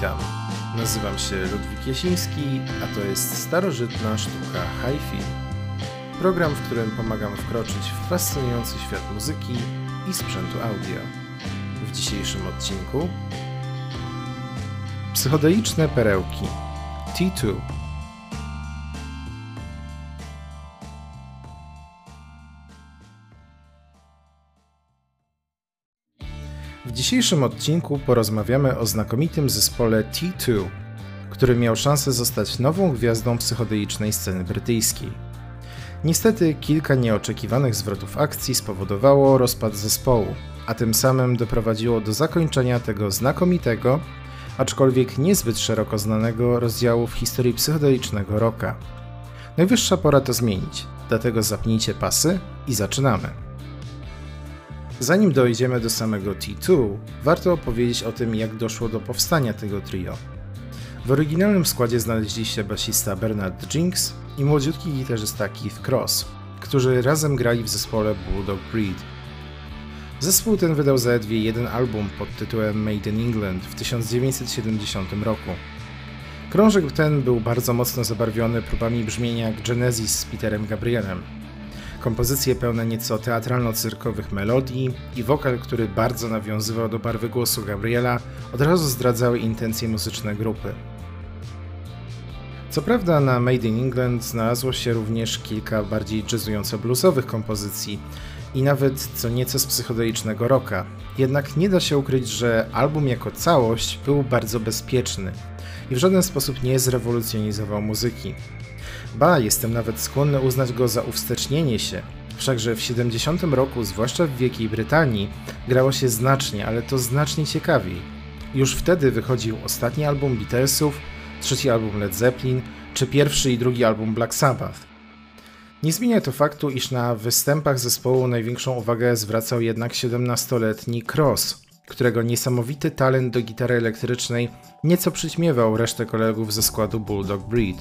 Witam. Nazywam się Ludwik Jasiński, a to jest starożytna sztuka hi-fi. Program, w którym pomagam wkroczyć w fascynujący świat muzyki i sprzętu audio. W dzisiejszym odcinku Psychodeliczne perełki T2 dzisiejszym odcinku porozmawiamy o znakomitym zespole T2, który miał szansę zostać nową gwiazdą psychodelicznej sceny brytyjskiej. Niestety kilka nieoczekiwanych zwrotów akcji spowodowało rozpad zespołu, a tym samym doprowadziło do zakończenia tego znakomitego, aczkolwiek niezbyt szeroko znanego rozdziału w historii psychodelicznego rocka. Najwyższa pora to zmienić, dlatego zapnijcie pasy i zaczynamy. Zanim dojdziemy do samego T2, warto opowiedzieć o tym, jak doszło do powstania tego trio. W oryginalnym składzie znaleźli się basista Bernard Jinks i młodziutki gitarzysta Keith Cross, którzy razem grali w zespole Bulldog Breed. Zespół ten wydał zaledwie jeden album pod tytułem Made in England w 1970 roku. Krążek ten był bardzo mocno zabarwiony próbami brzmienia Genesis z Peterem Gabrielem, kompozycje pełne nieco teatralno-cyrkowych melodii i wokal, który bardzo nawiązywał do barwy głosu Gabriela, od razu zdradzały intencje muzyczne grupy. Co prawda na Made in England znalazło się również kilka bardziej jazzująco-bluesowych kompozycji i nawet co nieco z psychodelicznego rocka, jednak nie da się ukryć, że album jako całość był bardzo bezpieczny i w żaden sposób nie zrewolucjonizował muzyki. Ba, jestem nawet skłonny uznać go za uwstecznienie się. Wszakże w 70 roku, zwłaszcza w Wielkiej Brytanii, grało się znacznie, ale to znacznie ciekawiej. Już wtedy wychodził ostatni album Beatlesów, trzeci album Led Zeppelin, czy pierwszy i drugi album Black Sabbath. Nie zmienia to faktu, iż na występach zespołu największą uwagę zwracał jednak 17-letni Cross, którego niesamowity talent do gitary elektrycznej nieco przyćmiewał resztę kolegów ze składu Bulldog Breed.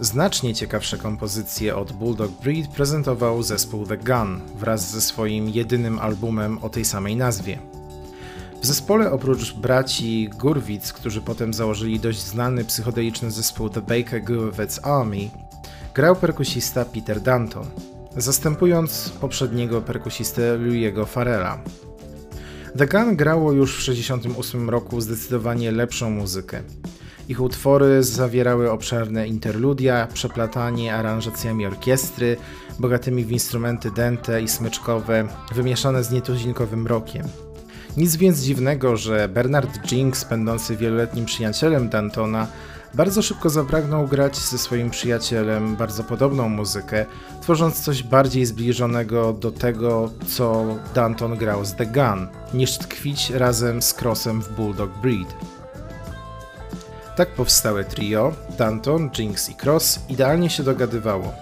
Znacznie ciekawsze kompozycje od Bulldog Breed prezentował zespół The Gun wraz ze swoim jedynym albumem o tej samej nazwie. W zespole oprócz braci Gurwitz, którzy potem założyli dość znany psychodeliczny zespół The Baker Gurwitz Army, grał perkusista Peter Danton, zastępując poprzedniego perkusistę Louiego Farrella. The Gun grało już w 1968 roku zdecydowanie lepszą muzykę. Ich utwory zawierały obszerne interludia, przeplatanie aranżacjami orkiestry, bogatymi w instrumenty dęte i smyczkowe, wymieszane z nietuzinkowym rokiem. Nic więc dziwnego, że Bernard Jinks, będący wieloletnim przyjacielem Dantona, bardzo szybko zapragnął grać ze swoim przyjacielem bardzo podobną muzykę, tworząc coś bardziej zbliżonego do tego, co Danton grał z The Gun, niż tkwić razem z Crossem w Bulldog Breed. Tak powstałe trio, Danton, Jinx i Cross, idealnie się dogadywało.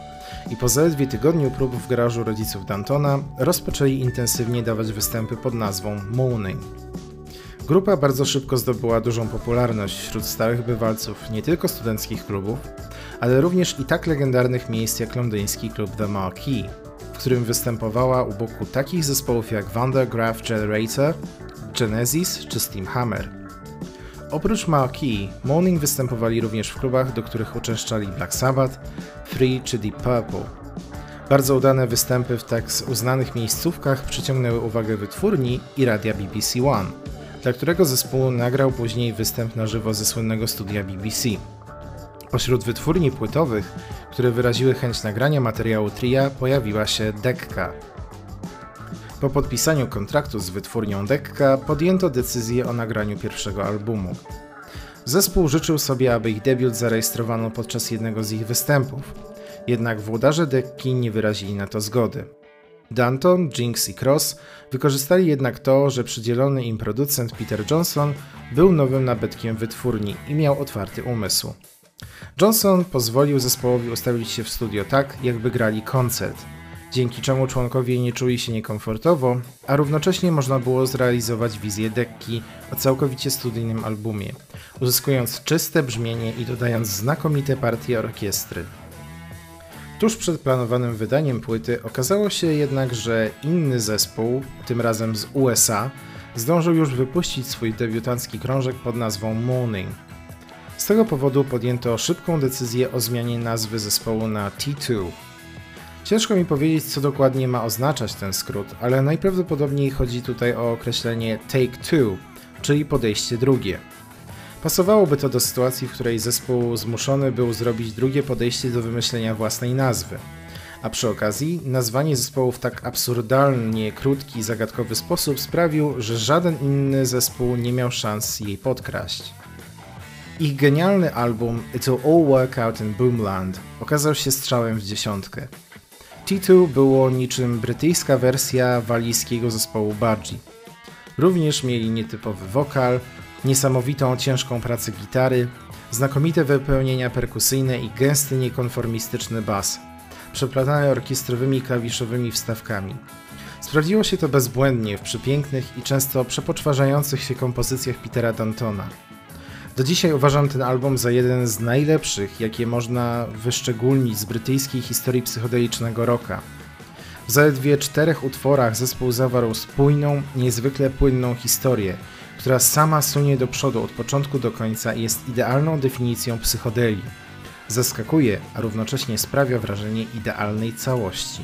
I po zaledwie tygodniu prób w garażu rodziców Dantona rozpoczęli intensywnie dawać występy pod nazwą Mooning. Grupa bardzo szybko zdobyła dużą popularność wśród stałych bywalców nie tylko studenckich klubów, ale również i tak legendarnych miejsc jak londyński klub The Marquee, w którym występowała u boku takich zespołów jak Vandergraaf Generator, Genesis czy Steamhammer. Oprócz Marquee, Morning występowali również w klubach, do których uczęszczali Black Sabbath, Free czy Deep Purple. Bardzo udane występy w tak uznanych miejscówkach przyciągnęły uwagę wytwórni i radia BBC One, dla którego zespół nagrał później występ na żywo ze słynnego studia BBC. Pośród wytwórni płytowych, które wyraziły chęć nagrania materiału tria, pojawiła się Decca, po podpisaniu kontraktu z wytwórnią Dekka podjęto decyzję o nagraniu pierwszego albumu. Zespół życzył sobie, aby ich debiut zarejestrowano podczas jednego z ich występów, jednak włodarze Dekki nie wyrazili na to zgody. Danton, Jinx i Cross wykorzystali jednak to, że przydzielony im producent Peter Johnson był nowym nabytkiem wytwórni i miał otwarty umysł. Johnson pozwolił zespołowi ustawić się w studio tak, jakby grali koncert – dzięki czemu członkowie nie czuli się niekomfortowo, a równocześnie można było zrealizować wizję dekki o całkowicie studyjnym albumie, uzyskując czyste brzmienie i dodając znakomite partie orkiestry. Tuż przed planowanym wydaniem płyty okazało się jednak, że inny zespół, tym razem z USA, zdążył już wypuścić swój debiutancki krążek pod nazwą Morning. Z tego powodu podjęto szybką decyzję o zmianie nazwy zespołu na T2. Ciężko mi powiedzieć, co dokładnie ma oznaczać ten skrót, ale najprawdopodobniej chodzi tutaj o określenie Take Two, czyli podejście drugie. Pasowałoby to do sytuacji, w której zespół zmuszony był zrobić drugie podejście do wymyślenia własnej nazwy. A przy okazji, nazwanie zespołu w tak absurdalnie krótki i zagadkowy sposób sprawił, że żaden inny zespół nie miał szans jej podkraść. Ich genialny album It'll All Work Out in Boomland okazał się strzałem w dziesiątkę. T2 było niczym brytyjska wersja walijskiego zespołu Budgie. Również mieli nietypowy wokal, niesamowitą ciężką pracę gitary, znakomite wypełnienia perkusyjne i gęsty niekonformistyczny bas, przeplatany orkiestrowymi klawiszowymi wstawkami. Sprawdziło się to bezbłędnie w przepięknych i często przepoczwarzających się kompozycjach Petera Dantona. Do dzisiaj uważam ten album za jeden z najlepszych, jakie można wyszczególnić z brytyjskiej historii psychodelicznego rocka. W zaledwie czterech utworach zespół zawarł spójną, niezwykle płynną historię, która sama sunie do przodu od początku do końca i jest idealną definicją psychodelii. Zaskakuje, a równocześnie sprawia wrażenie idealnej całości.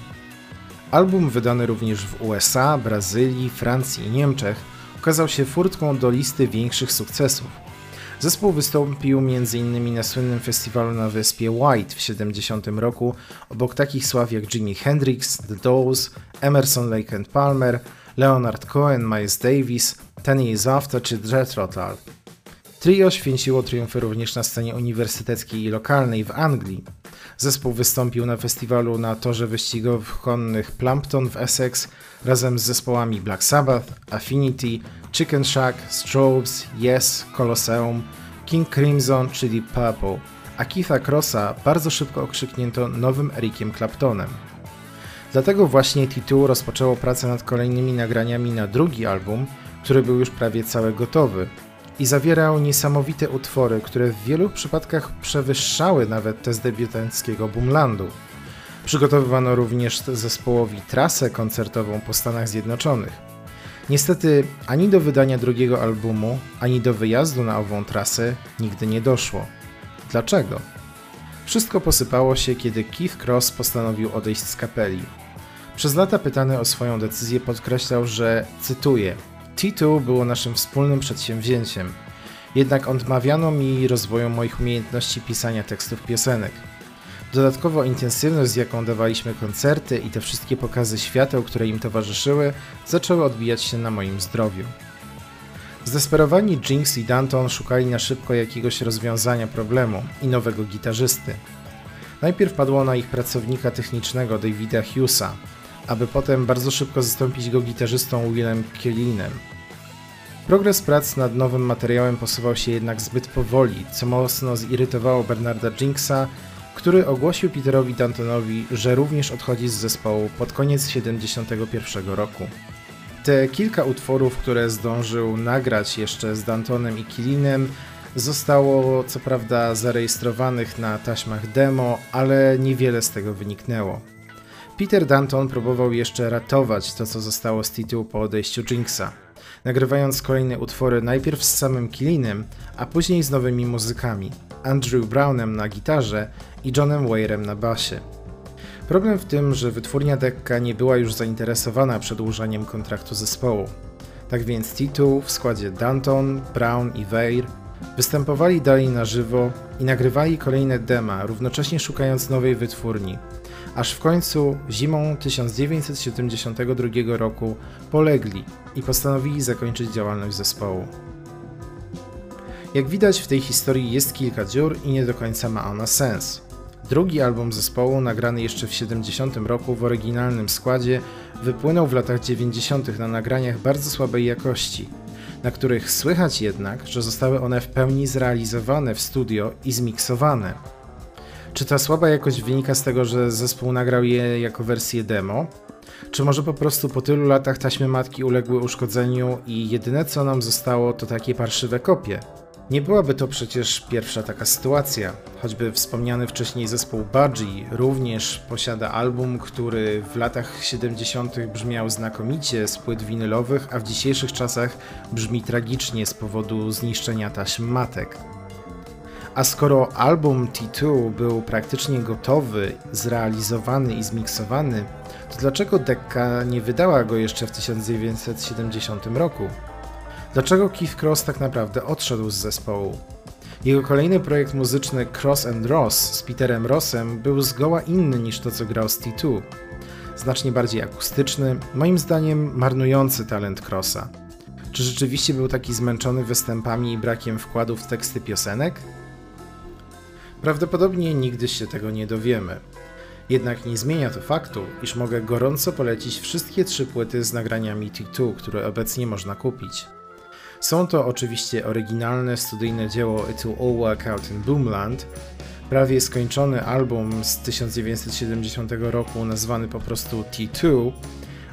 Album wydany również w USA, Brazylii, Francji i Niemczech okazał się furtką do listy większych sukcesów Zespół wystąpił m.in. na słynnym festiwalu na wyspie White w 70 roku obok takich sław jak Jimi Hendrix, The Doors, Emerson Lake and Palmer, Leonard Cohen, Miles Davis, Ten Years After czy Jet Rotal. Trio święciło triumfy również na scenie uniwersyteckiej i lokalnej w Anglii. Zespół wystąpił na festiwalu na torze wyścigów konnych Plumpton w Essex razem z zespołami Black Sabbath, Affinity, Chicken Shack, Strobes, Yes, Colosseum, King Crimson czy Deep Purple, a Keitha Crossa bardzo szybko okrzyknięto nowym Ericiem Claptonem. Dlatego właśnie T2 rozpoczęło pracę nad kolejnymi nagraniami na drugi album, który był już prawie cały gotowy i zawierał niesamowite utwory, które w wielu przypadkach przewyższały nawet te z debiutanckiego Boomlandu. Przygotowywano również zespołowi trasę koncertową po Stanach Zjednoczonych. Niestety ani do wydania drugiego albumu, ani do wyjazdu na ową trasę nigdy nie doszło. Dlaczego? Wszystko posypało się, kiedy Keith Cross postanowił odejść z kapeli. Przez lata pytany o swoją decyzję podkreślał, że, cytuję, T2 było naszym wspólnym przedsięwzięciem, jednak odmawiano mi rozwoju moich umiejętności pisania tekstów piosenek. Dodatkowo intensywność, z jaką dawaliśmy koncerty i te wszystkie pokazy świateł, które im towarzyszyły, zaczęły odbijać się na moim zdrowiu. Zdesperowani Jinx i Danton szukali na szybko jakiegoś rozwiązania problemu i nowego gitarzysty. Najpierw padło na ich pracownika technicznego Davida Hughesa, aby potem bardzo szybko zastąpić go gitarzystą Willem Kielinem. Progres prac nad nowym materiałem posuwał się jednak zbyt powoli, co mocno zirytowało Bernarda Jinxa, który ogłosił Peterowi Dantonowi, że również odchodzi z zespołu pod koniec 1971 roku. Te kilka utworów, które zdążył nagrać jeszcze z Dantonem i Kilinem, zostało co prawda zarejestrowanych na taśmach demo, ale niewiele z tego wyniknęło. Peter Danton próbował jeszcze ratować to, co zostało z tytułu po odejściu Jinxa, nagrywając kolejne utwory najpierw z samym Kilinem, a później z nowymi muzykami, Andrew Brownem na gitarze i Johnem Weirem na basie. Problem w tym, że wytwórnia Dekka nie była już zainteresowana przedłużaniem kontraktu zespołu. Tak więc T2 w składzie Danton, Brown i Weir występowali dalej na żywo i nagrywali kolejne dema, równocześnie szukając nowej wytwórni. Aż w końcu zimą 1972 roku polegli i postanowili zakończyć działalność zespołu. Jak widać w tej historii jest kilka dziur i nie do końca ma ona sens. Drugi album zespołu, nagrany jeszcze w 70 roku w oryginalnym składzie, wypłynął w latach 90. na nagraniach bardzo słabej jakości, na których słychać jednak, że zostały one w pełni zrealizowane w studio i zmiksowane. Czy ta słaba jakość wynika z tego, że zespół nagrał je jako wersję demo? Czy może po prostu po tylu latach taśmy matki uległy uszkodzeniu i jedyne co nam zostało to takie parszywe kopie? Nie byłaby to przecież pierwsza taka sytuacja. Choćby wspomniany wcześniej zespół Budgie również posiada album, który w latach 70. brzmiał znakomicie z płyt winylowych, a w dzisiejszych czasach brzmi tragicznie z powodu zniszczenia taśm matek. A skoro album T2 był praktycznie gotowy, zrealizowany i zmiksowany, to dlaczego Decca nie wydała go jeszcze w 1970 roku? Dlaczego Keith Cross tak naprawdę odszedł z zespołu? Jego kolejny projekt muzyczny Cross and Ross z Peterem Rossem był zgoła inny niż to, co grał z T2. Znacznie bardziej akustyczny, moim zdaniem marnujący talent Crossa. Czy rzeczywiście był taki zmęczony występami i brakiem wkładu w teksty piosenek? Prawdopodobnie nigdy się tego nie dowiemy. Jednak nie zmienia to faktu, iż mogę gorąco polecić wszystkie trzy płyty z nagraniami T2, które obecnie można kupić. Są to oczywiście oryginalne studyjne dzieło It Will All Work Out in Boomland, prawie skończony album z 1970 roku nazwany po prostu T2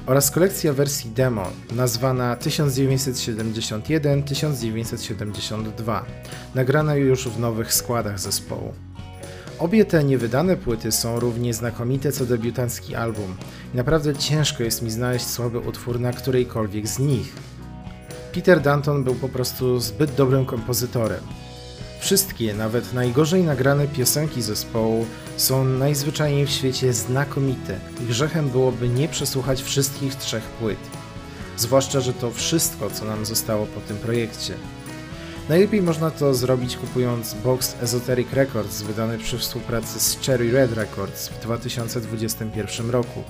oraz kolekcja wersji demo nazwana 1971-1972, nagrana już w nowych składach zespołu. Obie te niewydane płyty są równie znakomite co debiutancki album naprawdę ciężko jest mi znaleźć słaby utwór na którejkolwiek z nich. Peter Danton był po prostu zbyt dobrym kompozytorem. Wszystkie, nawet najgorzej nagrane piosenki zespołu są najzwyczajniej w świecie znakomite i grzechem byłoby nie przesłuchać wszystkich trzech płyt. Zwłaszcza, że to wszystko, co nam zostało po tym projekcie. Najlepiej można to zrobić kupując box Esoteric Records wydany przy współpracy z Cherry Red Records w 2021 roku.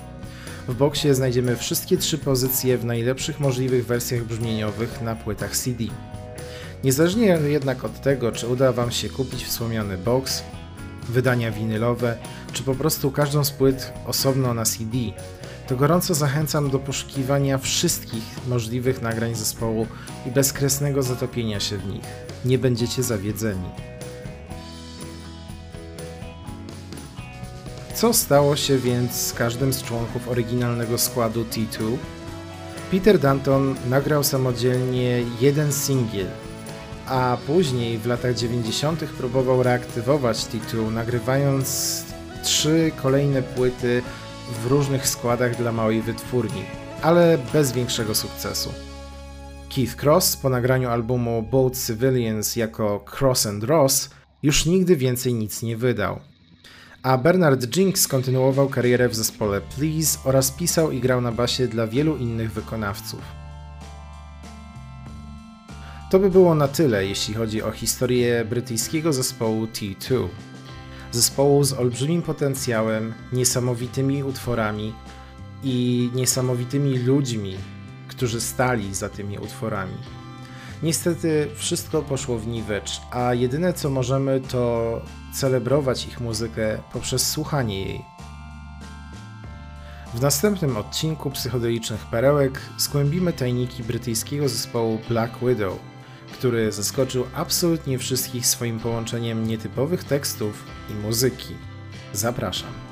W boksie znajdziemy wszystkie trzy pozycje w najlepszych możliwych wersjach brzmieniowych na płytach CD. Niezależnie jednak od tego, czy uda Wam się kupić wspomniany box, wydania winylowe, czy po prostu każdą z płyt osobno na CD, to gorąco zachęcam do poszukiwania wszystkich możliwych nagrań zespołu i bezkresnego zatopienia się w nich. Nie będziecie zawiedzeni. Co stało się więc z każdym z członków oryginalnego składu T2? Peter Danton nagrał samodzielnie jeden singiel, a później w latach 90. próbował reaktywować T2, nagrywając trzy kolejne płyty w różnych składach dla małej wytwórni, ale bez większego sukcesu. Keith Cross po nagraniu albumu Bold Civilians jako Cross and Ross już nigdy więcej nic nie wydał. A Bernard Jinks kontynuował karierę w zespole Please oraz pisał i grał na basie dla wielu innych wykonawców. To by było na tyle, jeśli chodzi o historię brytyjskiego zespołu T2 zespołu z olbrzymim potencjałem, niesamowitymi utworami i niesamowitymi ludźmi, którzy stali za tymi utworami. Niestety wszystko poszło w niwecz, a jedyne co możemy to celebrować ich muzykę poprzez słuchanie jej. W następnym odcinku Psychodelicznych Perełek skłębimy tajniki brytyjskiego zespołu Black Widow – który zaskoczył absolutnie wszystkich swoim połączeniem nietypowych tekstów i muzyki. Zapraszam.